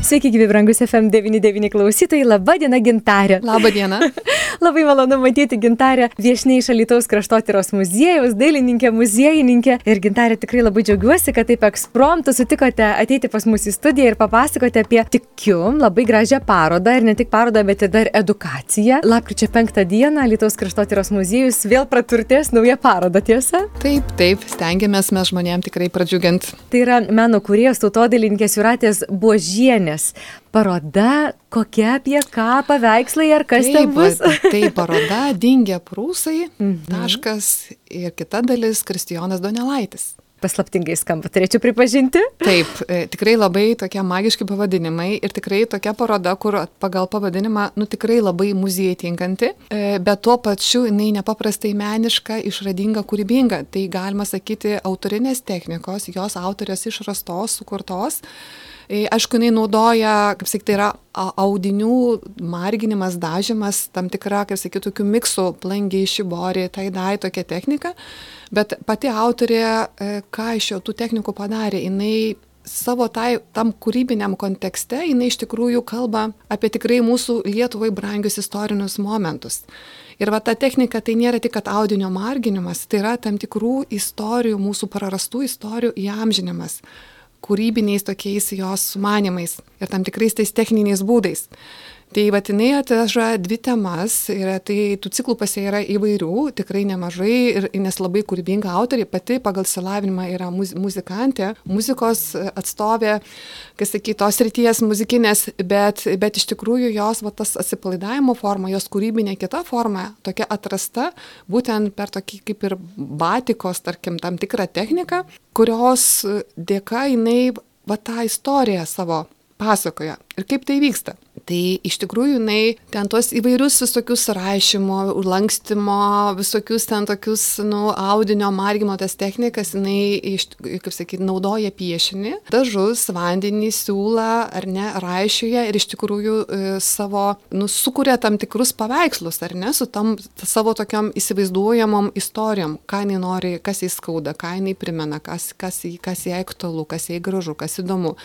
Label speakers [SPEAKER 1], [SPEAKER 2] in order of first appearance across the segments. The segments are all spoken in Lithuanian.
[SPEAKER 1] Sveiki, gyvi brangus FM99 klausytojai, laba diena gintarė.
[SPEAKER 2] Labą dieną.
[SPEAKER 1] Labai malonu matyti gintarę viešniai iš Alytaus kraštotyros muziejaus, dailininkė, muziejininkė. Ir gintarė tikrai labai džiaugiuosi, kad taip ekspromtu sutikote ateiti pas mus į studiją ir papasakoti apie, tikiu, labai gražią parodą. Ir ne tik parodą, bet ir dar edukaciją. Lapkričio 5 dieną Alytaus kraštotyros muziejus vėl praturtės naują parodą, tiesa?
[SPEAKER 2] Taip, taip, stengiamės mes žmonėms tikrai pradžiugint.
[SPEAKER 1] Tai yra meno kūrėjos tautodėlininkės Juratės Buožienės nes paroda kokia apie ką, paveikslai ar kas
[SPEAKER 2] taip,
[SPEAKER 1] ten bus?
[SPEAKER 2] tai paroda Dingė prūsai, mhm. taškas ir kita dalis Kristijonas Donelaitis
[SPEAKER 1] paslaptingai skamba, turėčiau pripažinti.
[SPEAKER 2] Taip, e, tikrai labai tokie magiški pavadinimai ir tikrai tokia paroda, kur pagal pavadinimą, nu tikrai labai muziejai tinkanti, e, bet tuo pačiu jinai nepaprastai meniška, išradinga, kūrybinga. Tai galima sakyti autorinės technikos, jos autorės išrastos, sukurtos aišku, jinai naudoja, kaip sakyti, tai yra audinių marginimas, dažymas, tam tikra, kaip sakyti, tokių miksų, plangiai, šibori, tai dai tokia technika, bet pati autorė, e, ką iš jo tų technikų padarė, jinai savo tai, tam kūrybiniam kontekste, jinai iš tikrųjų kalba apie tikrai mūsų Lietuvai brangius istorinius momentus. Ir va ta technika tai nėra tik audinio marginimas, tai yra tam tikrų istorijų, mūsų prarastų istorijų įamžinimas kūrybiniais tokiais jos sumanimais ir tam tikrais tais techniniais būdais. Tai va jinai atveža dvi temas ir tai tų ciklų pasie yra įvairių, tikrai nemažai, ir, nes labai kūrybinga autorė, pati pagal silavinimą yra muz, muzikantė, muzikos atstovė, kas sakytos tos ryties muzikinės, bet, bet iš tikrųjų jos va, tas atsipalaidavimo forma, jos kūrybinė kita forma, tokia atrasta būtent per tokį kaip ir batikos, tarkim, tam tikrą techniką, kurios dėka jinai va tą istoriją savo pasakoja. Ir kaip tai vyksta? Tai iš tikrųjų jinai ten tuos įvairius visokius rašymo, lankstimo, visokius ten tokius, nu, audinio margimo tas technikas, jinai, iš, kaip sakyti, naudoja piešinį, dažus, vandenį, siūlą ar ne, raišioje ir iš tikrųjų e, savo, nu, sukuria tam tikrus paveikslus, ar ne, su tam savo tokiam įsivaizduojamom istorijom, ką jinai nori, kas jai skauda, ką jinai primena, kas, kas, kas jai aktualu, kas jai gražu, kas įdomu.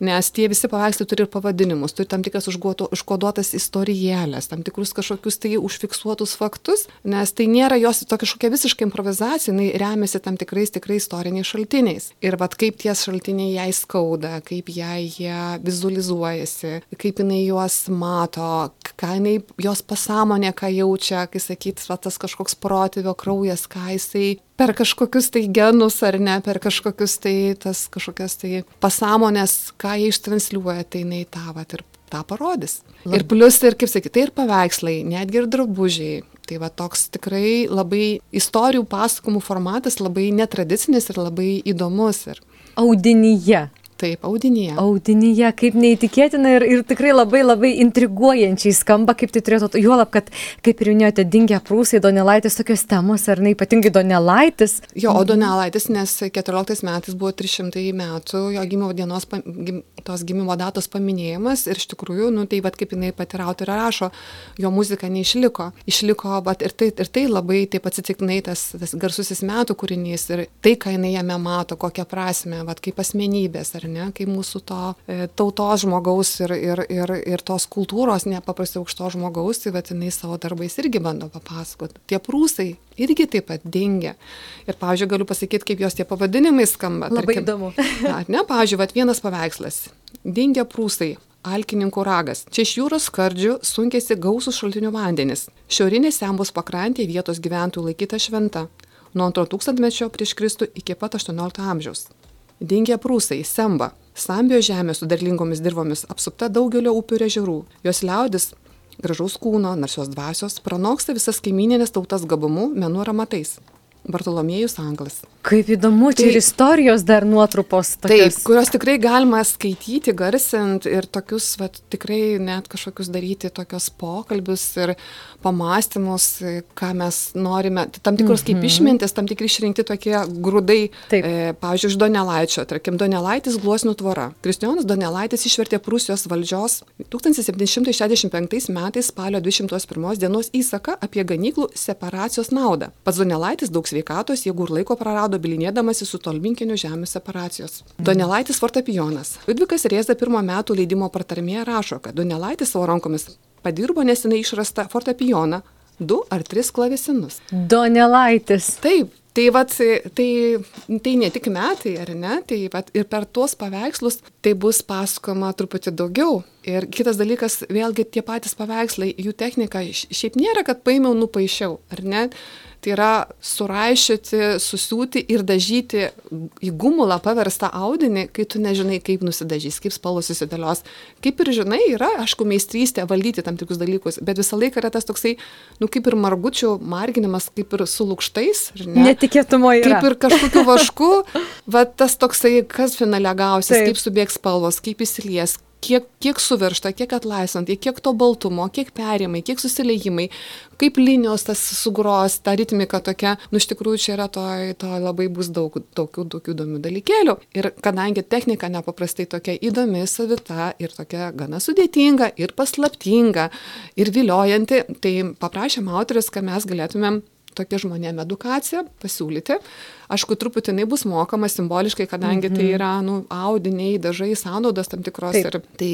[SPEAKER 2] Nes tie visi paveikslai turi ir pavadinimus, turi tam tikras užkoduotas istorijėlės, tam tikrus kažkokius tai užfiksuotus faktus, nes tai nėra jos tokia kažkokia visiškai improvizacija, jinai remiasi tam tikrais tikrai istoriniais šaltiniais. Ir vad kaip tie šaltiniai jai skauda, kaip jai jie vizualizuojasi, kaip jinai juos mato, ką jinai jos pasąmonė, ką jaučia, kai sakyt, va, tas kažkoks protėvio kraujas, ką jisai per kažkokius tai genus ar ne, per kažkokius tai tas kažkokias tai pasąmonės, ką jie ištransliuoja, tai jinai tą vat ir tą parodys. Lab. Ir plus, ir kaip sakyti, tai ir paveikslai, netgi ir drabužiai. Tai va toks tikrai labai istorijų pasakomų formatas, labai netradicinis ir labai įdomus. Ir...
[SPEAKER 1] Audinyje
[SPEAKER 2] Taip, audinyje.
[SPEAKER 1] Audinyje, kaip neįtikėtina ir, ir tikrai labai labai intriguojančiai skamba, kaip tai turėtų, juolab, kad, kaip ir minėjote, dingę prūsai, Donelaitis tokios temos, ar ne ypatingai Donelaitis.
[SPEAKER 2] Jo, o Donelaitis, nes 14 metais buvo 300 metų jo gimimo dienos, gim, tos gimimo datos paminėjimas ir iš tikrųjų, nu, tai vad kaip jinai pati autorė rašo, jo muzika neišliko. Išliko, bet ir tai, ir tai labai taip atsitiktinai tas, tas garsusis metų kūrinys ir tai, ką jinai jame mato, kokią prasme, vad kaip asmenybės, ar ne, kaip mūsų to e, tautos žmogaus ir, ir, ir, ir tos kultūros nepaprastai aukšto žmogaus, tai vad jinai savo darbais irgi bando papasakoti. Tie prūsai irgi taip pat dingia. Ir, pavyzdžiui, galiu pasakyti, kaip jos tie pavadinimai skamba.
[SPEAKER 1] Labai tarkim, įdomu.
[SPEAKER 2] Ar ne, pavyzdžiui, vat, vienas paveikslas. Dingia prūsai. Alkininkų ragas. Čia iš jūros skardžių sunkėsi gausų šaltinių vandenis. Šiaurinė Sembos pakrantė vietos gyventojų laikyta šventa. Nuo antro tūkstantmečio prieš Kristų iki pat 18 amžiaus. Dingė prūsai, Semba. Sambijos žemė su derlingomis dirbomis apsupta daugelio upių ir ežerų. Jos liaudis gražaus kūno, narsios dvasios, pranoksta visas kaimininės tautas gabumu, menu ir amatais. Bartolomėjus Anglas.
[SPEAKER 1] Kaip įdomu, čia tai, ir istorijos dar nuotrupos.
[SPEAKER 2] Tokios. Taip, kurios tikrai galima skaityti, garsint ir tokius, vat, tikrai net kažkokius daryti tokios pokalbius ir pamastymus, ką mes norime. Tam tikros mm -hmm. kaip mhm. išmintis, tam tikri išrinkti tokie grūdai. Taip. E, pavyzdžiui, iš Donelaičio, tarkim, Donelaitis gluosnių tvora. Kristijonas Donelaitis išvertė Prūsijos valdžios 1765 metais spalio 21 dienos įsaką apie ganyklų separacijos naudą. Pats Donelaitis daug sveikatos, jeigu ir laiko prarado bilinėdamasi su tolminkiniu žemės separacijos. Donelaitis fortepijonas. Liudvikas Rėza pirmo metų leidimo pratarmėje rašo, kad Donelaitis savo rankomis padirbo nesenai išrastą fortepijoną, du ar tris klavesinus.
[SPEAKER 1] Donelaitis.
[SPEAKER 2] Taip, Tai, vat, tai, tai ne tik metai, ar ne, tai vat, ir per tuos paveikslus tai bus pasakoma truputį daugiau. Ir kitas dalykas, vėlgi tie patys paveikslai, jų technika šiaip nėra, kad paėmiau, nupaišiau, ar ne? Tai yra suraišyti, susiūti ir dažyti į gumulą paverstą audinį, kai tu nežinai, kaip nusidažys, kaip spalvos susidėlios. Kaip ir žinai, yra, aišku, meistrystė valdyti tam tikrus dalykus, bet visą laiką yra tas toksai, nu kaip ir margučių marginimas, kaip ir su lūkštais.
[SPEAKER 1] Ne? Netikėtumo yra.
[SPEAKER 2] Kaip ir kažkokiu vašku, va tas toksai, kas finale gausis, Taip. kaip subėgs spalvos, kaip įsilies, kiek, kiek suviršta, kiek atlaisvant, kiek to baltumo, kiek perimai, kiek susileimai, kaip linijos tas sugros, ta ritmika tokia, nu iš tikrųjų čia yra to, to labai bus daug tokių, tokių įdomių dalykėlių. Ir kadangi technika nepaprastai tokia įdomi, savita ir tokia gana sudėtinga ir paslaptinga ir viliojanti, tai paprašėm autorius, kad mes galėtumėm tokia žmonėm edukacija pasiūlyti. Aišku, truputį jinai bus mokama simboliškai, kadangi mm -hmm. tai mhm. yra nu, audiniai, dažai, sąnaudos tam tikros. Taip. Ir tai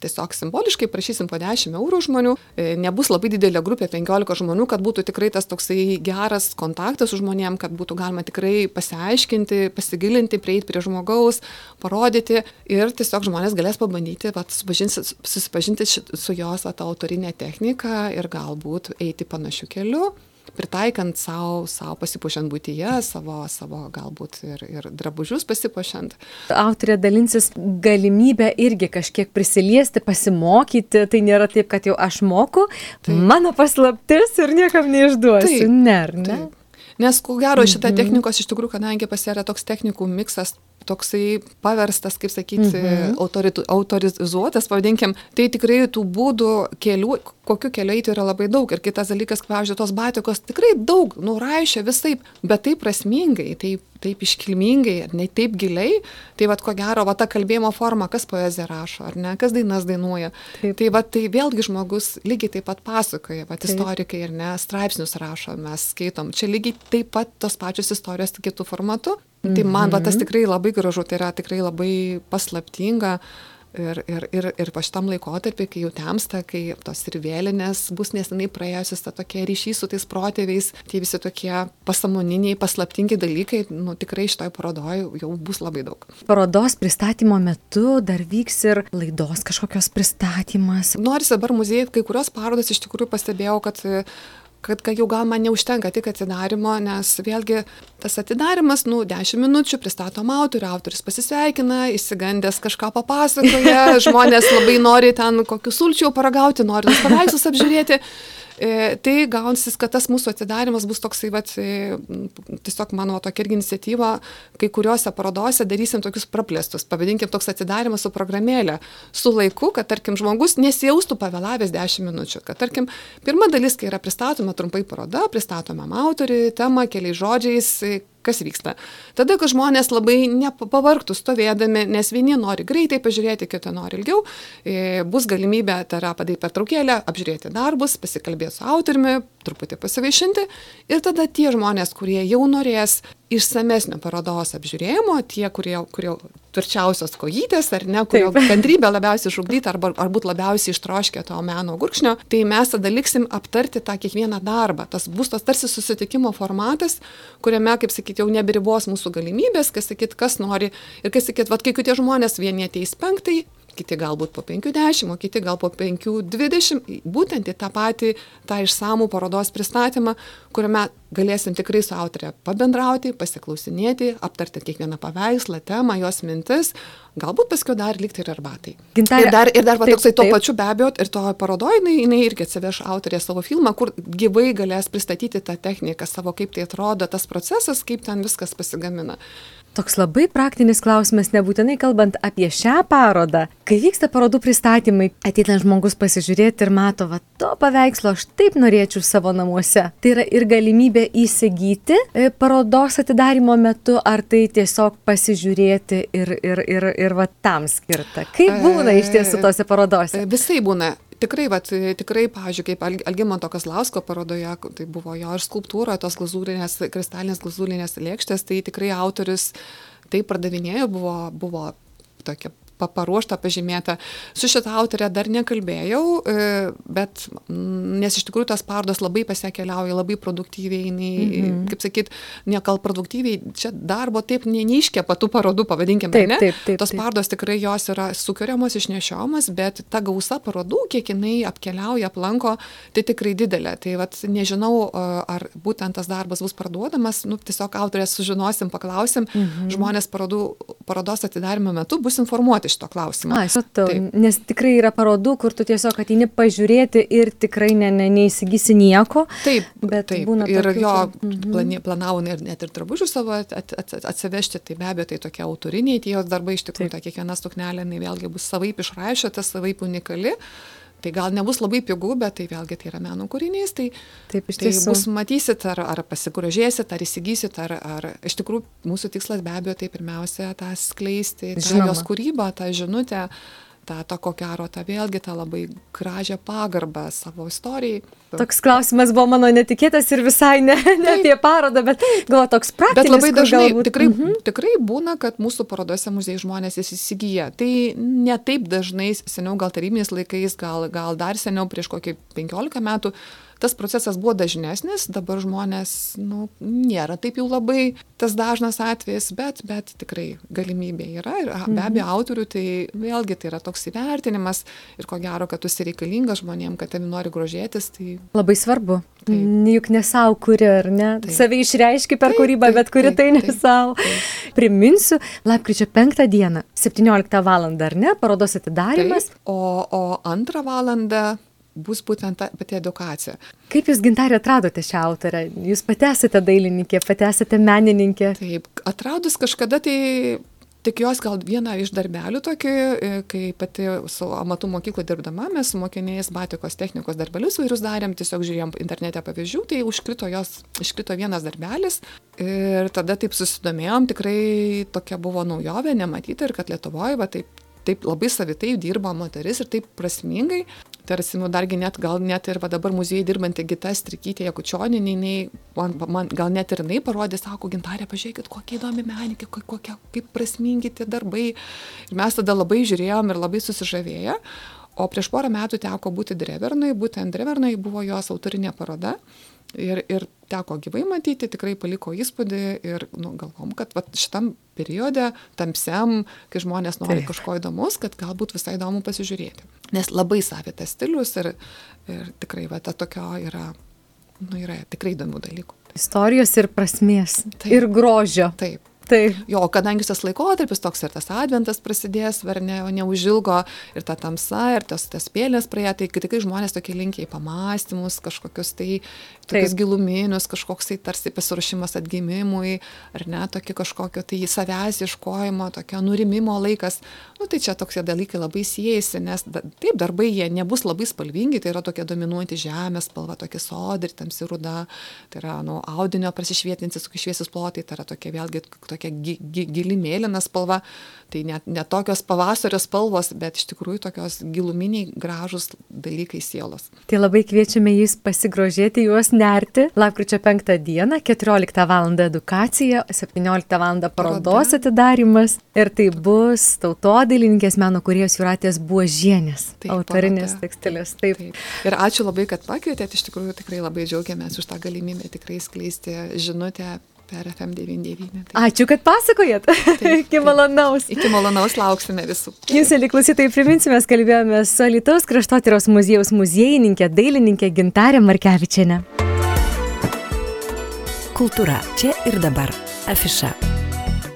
[SPEAKER 2] tiesiog simboliškai prašysim po 10 eurų žmonių. E, nebus labai didelė grupė, 15 žmonių, kad būtų tikrai tas toksai geras kontaktas su žmonėm, kad būtų galima tikrai pasiaiškinti, pasigilinti, prieiti prie žmogaus, parodyti. Ir tiesiog žmonės galės pabandyti vat, susipažinti su jos vat, autorinė technika ir galbūt eiti panašiu keliu pritaikant sau, sau pasipuošiant būtyje, savo, savo galbūt ir, ir drabužius pasipuošiant.
[SPEAKER 1] Autorė dalinsis galimybę irgi kažkiek prisiliesti, pasimokyti, tai nėra taip, kad jau aš moku, taip. mano paslaptis ir niekam neišduosiu. Taip, ne, ne? Taip.
[SPEAKER 2] Nes, ko gero, šita mhm. technikos iš tikrųjų, kadangi pas yra toks technikų miksas, toksai paverstas, kaip sakyti, mhm. autoritu, autorizuotas, pavadinkim, tai tikrai tų būdų kelių, kokiu keliu eiti yra labai daug. Ir kitas dalykas, pavyzdžiui, tos batikos tikrai daug, nuraišia visai, bet taip prasmingai, taip, taip iškilmingai, ne taip giliai. Tai vad ko gero, va ta kalbėjimo forma, kas poeziją rašo, ar ne, kas dainas dainuoja. Taip. Tai va tai vėlgi žmogus lygiai taip pat pasakoja, va istorikai ir ne, straipsnius rašo, mes skaitom. Čia lygiai taip pat tos pačios istorijos kitų formatų. Tai man va tas mhm. tikrai labai gražu, tai yra tikrai labai paslaptinga. Ir, ir, ir, ir po šitam laikotarpį, kai jau temsta, kai tos ir vėlinės bus nesenai praėjusios, ta tokia ryšys su tais protėviais, tie visi tokie pasamoniniai, paslaptingi dalykai, nu tikrai šitoj parodoje jau bus labai daug.
[SPEAKER 1] Parodos pristatymo metu dar vyks ir laidos kažkokios pristatymas.
[SPEAKER 2] Nors dabar muziejai, kai kurios parodos iš tikrųjų pastebėjau, kad kad, kad jau gal man neužtenka tik atidarimo, nes vėlgi tas atidarimas, nu, 10 minučių pristatom autorių, autoris pasisveikina, įsigandęs kažką papasakoja, žmonės labai nori ten kokius sulčių paragauti, nori tos paveikslus apžiūrėti. E, tai gaunsis, kad tas mūsų atidarimas bus toksai, vat, e, tiesiog mano tokia irgi iniciatyva, kai kuriuose parodose darysim tokius praplėstus, pavadinkim toks atidarimas su programėlė, su laiku, kad tarkim žmogus nesijaustų pavėlavęs 10 minučių, kad tarkim pirma dalis, kai yra pristatoma trumpai paroda, pristatoma autorių, tema keliais žodžiais, kas vyksta. Tada, kai žmonės labai nepavargtų stovėdami, nes vieni nori greitai pažiūrėti, kiti nori ilgiau, e, bus galimybė, yra padaryti pertraukėlę, apžiūrėti darbus, pasikalbėti su autoriumi, truputį pasivaišinti ir tada tie žmonės, kurie jau norės išsamesnio parodos apžiūrėjimo, tie, kurie, kurie tvirčiausios kojytės, ar ne, kurio Taip. kantrybė labiausiai išugdyta, arba ar būt labiausiai ištroškę to meno gurkšnio, tai mes tada liksim aptarti tą kiekvieną darbą. Tas bus tas tarsi susitikimo formatas, kuriame, kaip sakyti, jau neberibos mūsų galimybės, kas sakyt, kas nori ir kas sakyt, vad kai kurie žmonės vieni ateis penktai, kiti galbūt po 50, o kiti gal po 5-20, būtent į tą patį, tą išsamų parodos pristatymą, kuriame galėsim tikrai su autorė pabendrauti, pasiklausinėti, aptarti kiekvieną paveikslą, temą, jos mintis, galbūt paskui dar likti ir arbatai. Gintarė, ir dar, ir dar va, taip, toksai tuo pačiu be abejo, ir to parodoje jinai, jinai irgi atsiveš autorė savo filmą, kur gyvai galės pristatyti tą techniką savo, kaip tai atrodo tas procesas, kaip ten viskas pasigamina.
[SPEAKER 1] Toks labai praktinis klausimas, nebūtinai kalbant apie šią parodą. Kai vyksta parodų pristatymai, ateina žmogus pasižiūrėti ir mato, va, to paveikslo aš taip norėčiau savo namuose. Tai yra ir galimybė įsigyti e, parodos atidarimo metu, ar tai tiesiog pasižiūrėti ir, ir, ir, ir va tam skirta. Kaip būna iš tiesų tose parodose?
[SPEAKER 2] Visai būna tikrai, vat, tikrai, pavyzdžiui, kaip Algimanto Kaslausko parodoje, tai buvo jo ir skulptūra, tos glazūrinės, kristalinės glazūrinės lėkštės, tai tikrai autorius tai pardavinėjo, buvo, buvo tokia paruošta, pažymėta. Su šitą autorę dar nekalbėjau, e, bet nes iš tikrųjų tas parodas labai pasiekeliauja, labai produktyviai, nei, mm -hmm. kaip sakyt, nekal produktyviai, čia darbo taip ne, neiškepa tų parodų, pavadinkime, taip, ne? Taip, taip, tos parodos tikrai jos yra sukuriamos, išnešiomas, bet ta gausa parodų, kiek jinai apkeliauja, aplanko, tai tikrai didelė. Tai vat, nežinau, ar būtent tas darbas bus parduodamas, nu, tiesiog autorės sužinosim, paklausim, mm -hmm. žmonės parodų, parodos atidarimo metu bus informuoti šito klausimo.
[SPEAKER 1] A, supratau, nes tikrai yra parodų, kur tu tiesiog ateini pažiūrėti ir tikrai ne, ne, neįsigysi nieko.
[SPEAKER 2] Taip, bet taip. Būna ir tokių, jo mhm. plani, planavo ir net ir drabužių savo at, at, at, atsivežti, tai be abejo tai tokie autoriniai tie jos darbai, iš tikrųjų, ta kiekviena stuknelė, jinai vėlgi bus savaip išraišyta, savaip unikali. Tai gal nebus labai pigu, bet tai vėlgi tai yra meno kūrinys, tai, Taip, tai bus matysit, ar, ar pasigrožėsit, ar įsigysit, ar, ar iš tikrųjų mūsų tikslas be abejo tai pirmiausia tą skleisti, tą jos kūrybą, tą žinutę, tą, tą ko gero, tą vėlgi tą labai gražią pagarbą savo istorijai.
[SPEAKER 1] Toks klausimas buvo mano netikėtas ir visai ne, ne apie parodą, bet gal toks praktinis.
[SPEAKER 2] Bet labai dažnai galbūt... tikrai, mm -hmm. tikrai būna, kad mūsų parodose muziejai žmonės įsigyja. Tai ne taip dažnai, seniau gal tarybiniais laikais, gal, gal dar seniau, prieš kokį 15 metų, tas procesas buvo dažnesnis, dabar žmonės, nu, nėra taip jau labai tas dažnas atvejis, bet, bet tikrai galimybė yra ir be abejo mhm. autorių, tai vėlgi tai yra toks įvertinimas ir ko gero, kad tu esi reikalingas žmonėm, kad tavimi nori grožėtis. Tai...
[SPEAKER 1] Labai svarbu. Taip. Juk ne savo kuri, ar ne? Taip. Savai išreiški per taip, kūrybą, taip, bet kuri taip, tai ne savo. Priminsiu, lapkričio 5 dieną, 17 val. ar ne, parodos atidarimas.
[SPEAKER 2] Taip, o, o antrą valandą bus būtent ta pati edukacija.
[SPEAKER 1] Kaip Jūs, Gintarė, atradote šią autorę? Jūs pati esate dailininkė, pati esate menininkė.
[SPEAKER 2] Taip, atradus kažkada tai Tik jos gal vieną iš darbelių tokį, e, kai pati su amatų mokykloje dirbdama, mes su mokiniais batikos technikos darbelius vairius darėm, tiesiog žiūrėjom internete pavyzdžių, tai užkrito jos, iškrito vienas darbelis ir tada taip susidomėjom, tikrai tokia buvo naujovė, nematyta ir kad Lietuvoje va taip taip labai savitai dirba moteris ir taip prasmingai tarsi, nu, dargi net, gal net ir va dabar muziejai dirbanti Gita Strikytė Jakučioninė, jinai, man, man gal net ir jinai parodė, sako, gintarė, pažiūrėkit, kokie įdomi menininkė, kokie, kaip prasmingi tie darbai. Ir mes tada labai žiūrėjom ir labai susižavėję. O prieš porą metų teko būti Drevernai, būtent Drevernai buvo jos autorinė paroda. Ir, ir teko gyvai matyti, tikrai paliko įspūdį ir nu, galvom, kad vat, šitam periode, tamsiam, kai žmonės nori Taip. kažko įdomus, kad galbūt visai įdomu pasižiūrėti. Nes labai savitas stilius ir, ir tikrai va, ta tokio yra, nu, yra tikrai įdomių dalykų.
[SPEAKER 1] Istorijos ir prasmės. Taip. Ir grožio.
[SPEAKER 2] Taip. Tai. Jo, kadangi tas laikotarpis toks ir tas adventas prasidės, ar ne, neužilgo, ir ta tamsa, ir tas, tas pėlės praėjo, tai tikrai žmonės tokie linkiai pamastymus, kažkokius tai tokius Taip. giluminius, kažkoks tai tarsi pasiruošimas atgimimui, ar ne, tokį kažkokio tai savęs ieškojimo, tokio nurimimo laikas. Nu, tai čia tokie dalykai labai siejasi, nes da, taip darbai jie nebus labai spalvingi, tai yra tokia dominuojanti žemės spalva, tokia sodri, tamsi ruda, tai yra nu, audinio prasišvietintis, šviesus plotai, tai yra tokia vėlgi tokia gi, gi, gili mėlyna spalva, tai net ne tokios pavasario spalvos, bet iš tikrųjų tokios giluminiai gražus dalykai sielos.
[SPEAKER 1] Tai labai kviečiame jūs pasigrožėti, juos nerti. Lapkričio 5 dieną, 14 val. edukacija, 17 val. parodos atidarimas ir tai bus tautodailininkės meno kuriejos Juratės Buožienės, Taip, autorinės tekstilės. Taip. Taip.
[SPEAKER 2] Ir ačiū labai, kad pakvietėte, iš tikrųjų tikrai labai džiaugiamės už tą galimybę tikrai skleisti žinutę per FM99.
[SPEAKER 1] Tai. Ačiū, kad pasakojat. Taip, iki malonaus.
[SPEAKER 2] Iki malonaus lauksime visų.
[SPEAKER 1] Jūs, liklausytai, priminsime, kalbėjome su Lietuvos kraštotyros muziejaus muziejininkė, dailininkė Gintarė Markevičiane.
[SPEAKER 3] Kultūra čia ir dabar. Afiša.